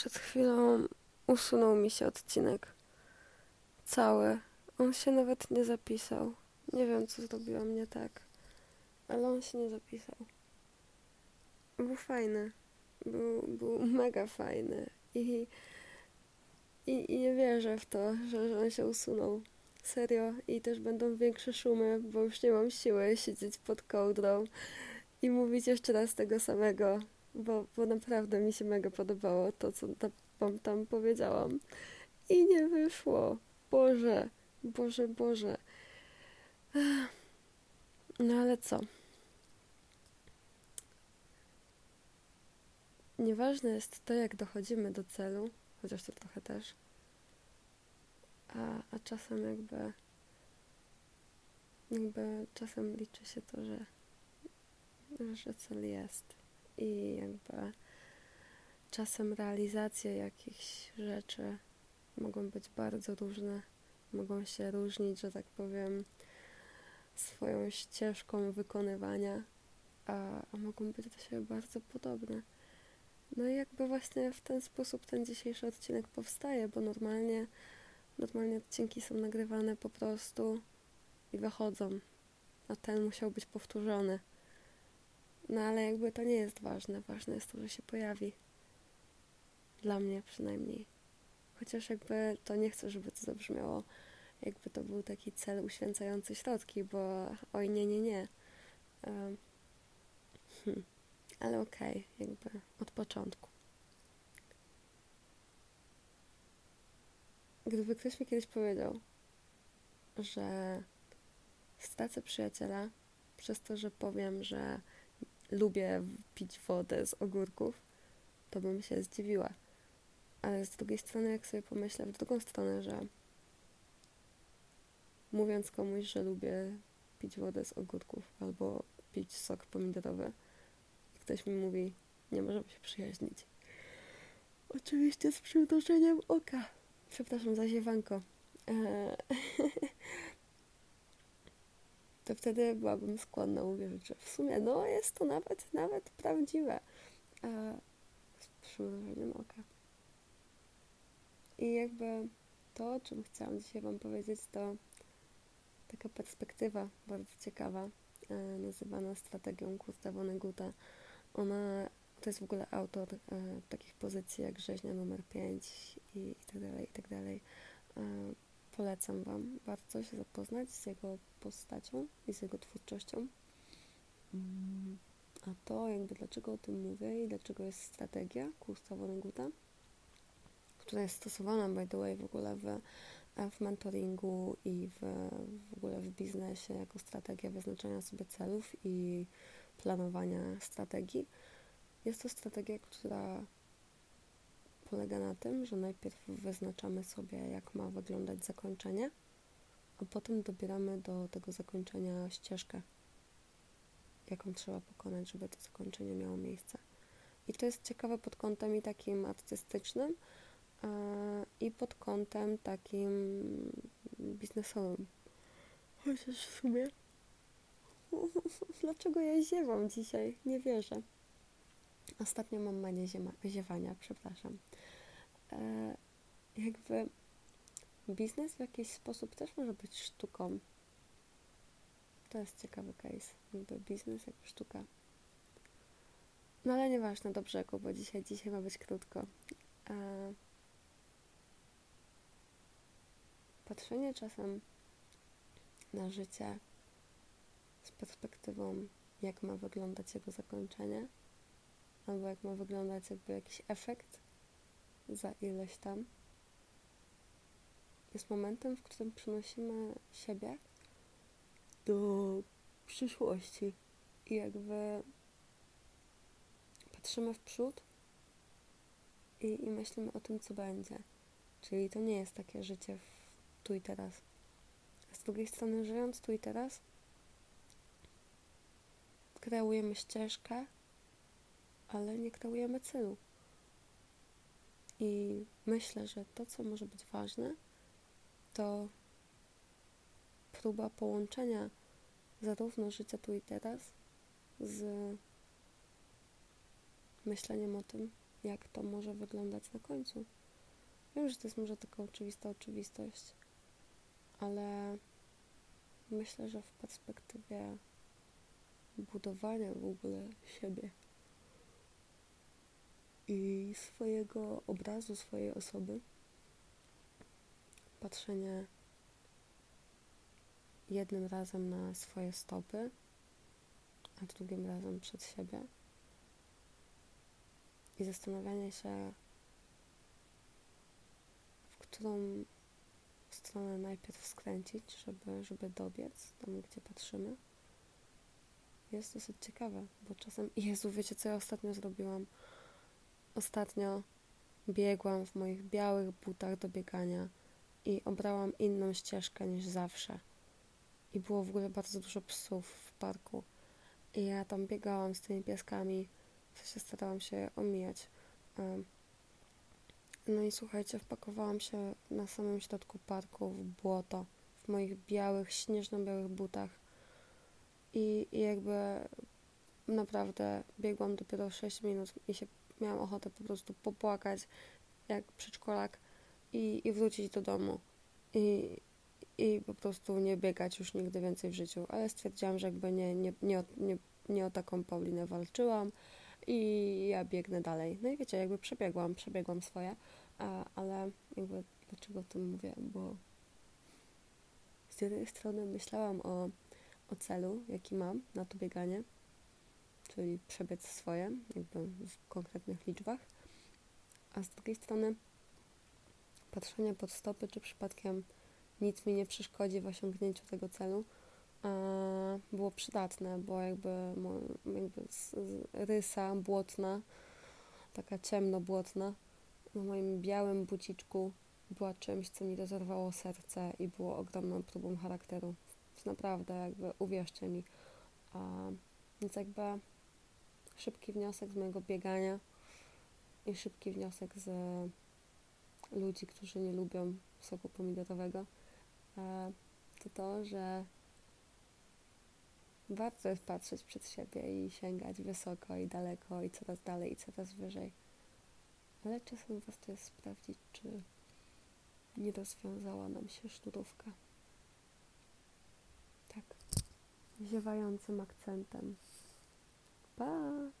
Przed chwilą usunął mi się odcinek. Cały. On się nawet nie zapisał. Nie wiem, co zrobiłam nie tak, ale on się nie zapisał. Był fajny. Był, był mega fajny. I, i, I nie wierzę w to, że, że on się usunął. Serio. I też będą większe szumy, bo już nie mam siły siedzieć pod kołdrą i mówić jeszcze raz tego samego, bo, bo naprawdę mi się mega podobało to, co tam, tam powiedziałam. I nie wyszło. Boże, Boże, Boże. No ale co? Nieważne jest to, jak dochodzimy do celu, chociaż to trochę też, a, a czasem jakby, jakby czasem liczy się to, że, że cel jest i jakby czasem realizacje jakichś rzeczy mogą być bardzo różne, mogą się różnić, że tak powiem, swoją ścieżką wykonywania, a, a mogą być do siebie bardzo podobne. No i jakby właśnie w ten sposób ten dzisiejszy odcinek powstaje, bo normalnie, normalnie odcinki są nagrywane po prostu i wychodzą, a ten musiał być powtórzony. No ale jakby to nie jest ważne, ważne jest to, że się pojawi. Dla mnie przynajmniej. Chociaż jakby to nie chcę, żeby to zabrzmiało, jakby to był taki cel uświęcający środki, bo oj nie, nie, nie. Um, ale okej, okay, jakby od początku. Gdyby ktoś mi kiedyś powiedział, że stracę przyjaciela przez to, że powiem, że lubię pić wodę z ogórków, to bym się zdziwiła. Ale z drugiej strony, jak sobie pomyślę w drugą stronę, że mówiąc komuś, że lubię pić wodę z ogórków albo pić sok pomidorowy, ktoś mi mówi, nie możemy się przyjaźnić. Oczywiście z przymrużeniem oka. Przepraszam za ziewanko. Eee, to wtedy byłabym skłonna uwierzyć, że w sumie no jest to nawet, nawet prawdziwe. Eee, z przymrużeniem oka. I jakby to, o czym chciałam dzisiaj Wam powiedzieć, to taka perspektywa bardzo ciekawa, e, nazywana strategią Gustawa Neguta ona to jest w ogóle autor e, takich pozycji jak rzeźnia numer 5 i, i tak dalej, i tak dalej. E, polecam Wam bardzo się zapoznać z jego postacią i z jego twórczością. Mm, a to jakby dlaczego o tym mówię i dlaczego jest strategia kursa Woneguta, która jest stosowana by the way w ogóle w, w mentoringu i w, w ogóle w biznesie jako strategia wyznaczania sobie celów i planowania strategii. Jest to strategia, która polega na tym, że najpierw wyznaczamy sobie, jak ma wyglądać zakończenie, a potem dobieramy do tego zakończenia ścieżkę, jaką trzeba pokonać, żeby to zakończenie miało miejsce. I to jest ciekawe pod kątem i takim artystycznym, i pod kątem takim biznesowym. Chociaż w sumie Dlaczego ja ziewam dzisiaj? Nie wierzę. Ostatnio mam manię ziewania, przepraszam. E, jakby biznes w jakiś sposób też może być sztuką. To jest ciekawy case. Jakby biznes jako sztuka. No ale nieważne, do brzegu, bo dzisiaj, dzisiaj ma być krótko. E, patrzenie czasem na życie z perspektywą, jak ma wyglądać jego zakończenie, albo jak ma wyglądać jakby jakiś efekt za ileś tam, jest momentem, w którym przynosimy siebie do przyszłości i jakby patrzymy w przód i, i myślimy o tym, co będzie. Czyli to nie jest takie życie w tu i teraz. Z drugiej strony, żyjąc tu i teraz, kreujemy ścieżkę, ale nie kreujemy celu. I myślę, że to, co może być ważne, to próba połączenia zarówno życia tu i teraz z myśleniem o tym, jak to może wyglądać na końcu. Wiem, że to jest może taka oczywista oczywistość, ale myślę, że w perspektywie budowania w ogóle siebie i swojego obrazu, swojej osoby, patrzenie jednym razem na swoje stopy, a drugim razem przed siebie. I zastanawianie się, w którą stronę najpierw skręcić, żeby, żeby dobiec tam, gdzie patrzymy, jest dosyć ciekawe, bo czasem, Jezu, wiecie, co ja ostatnio zrobiłam? Ostatnio biegłam w moich białych butach do biegania i obrałam inną ścieżkę niż zawsze. I było w ogóle bardzo dużo psów w parku. I ja tam biegałam z tymi pieskami, w sensie starałam się omijać. No i słuchajcie, wpakowałam się na samym środku parku w błoto, w moich białych, śnieżno-białych butach. I, I jakby naprawdę biegłam dopiero 6 minut i się miałam ochotę po prostu popłakać jak przedszkolak i, i wrócić do domu. I, I po prostu nie biegać już nigdy więcej w życiu. Ale stwierdziłam, że jakby nie, nie, nie, nie, nie o taką Paulinę walczyłam i ja biegnę dalej. No i wiecie, jakby przebiegłam, przebiegłam swoje, ale jakby dlaczego o tym mówię, bo z jednej strony myślałam o, o celu, jaki mam na to bieganie, czyli przebiec swoje, jakby w konkretnych liczbach, a z drugiej strony patrzenie pod stopy, czy przypadkiem nic mi nie przeszkodzi w osiągnięciu tego celu, było przydatne, bo jakby, jakby rysa błotna, taka ciemno-błotna, na moim białym buciczku była czymś, co mi rozerwało serce i było ogromną próbą charakteru. Naprawdę, jakby uwierzcie mi. A, więc jakby szybki wniosek z mojego biegania i szybki wniosek z ludzi, którzy nie lubią soku pomidorowego, to to, że warto jest patrzeć przed siebie i sięgać wysoko i daleko i coraz dalej i coraz wyżej. Ale czasem warto jest sprawdzić, czy nie rozwiązała nam się sznurówka. Tak. Ziewającym akcentem. Bye.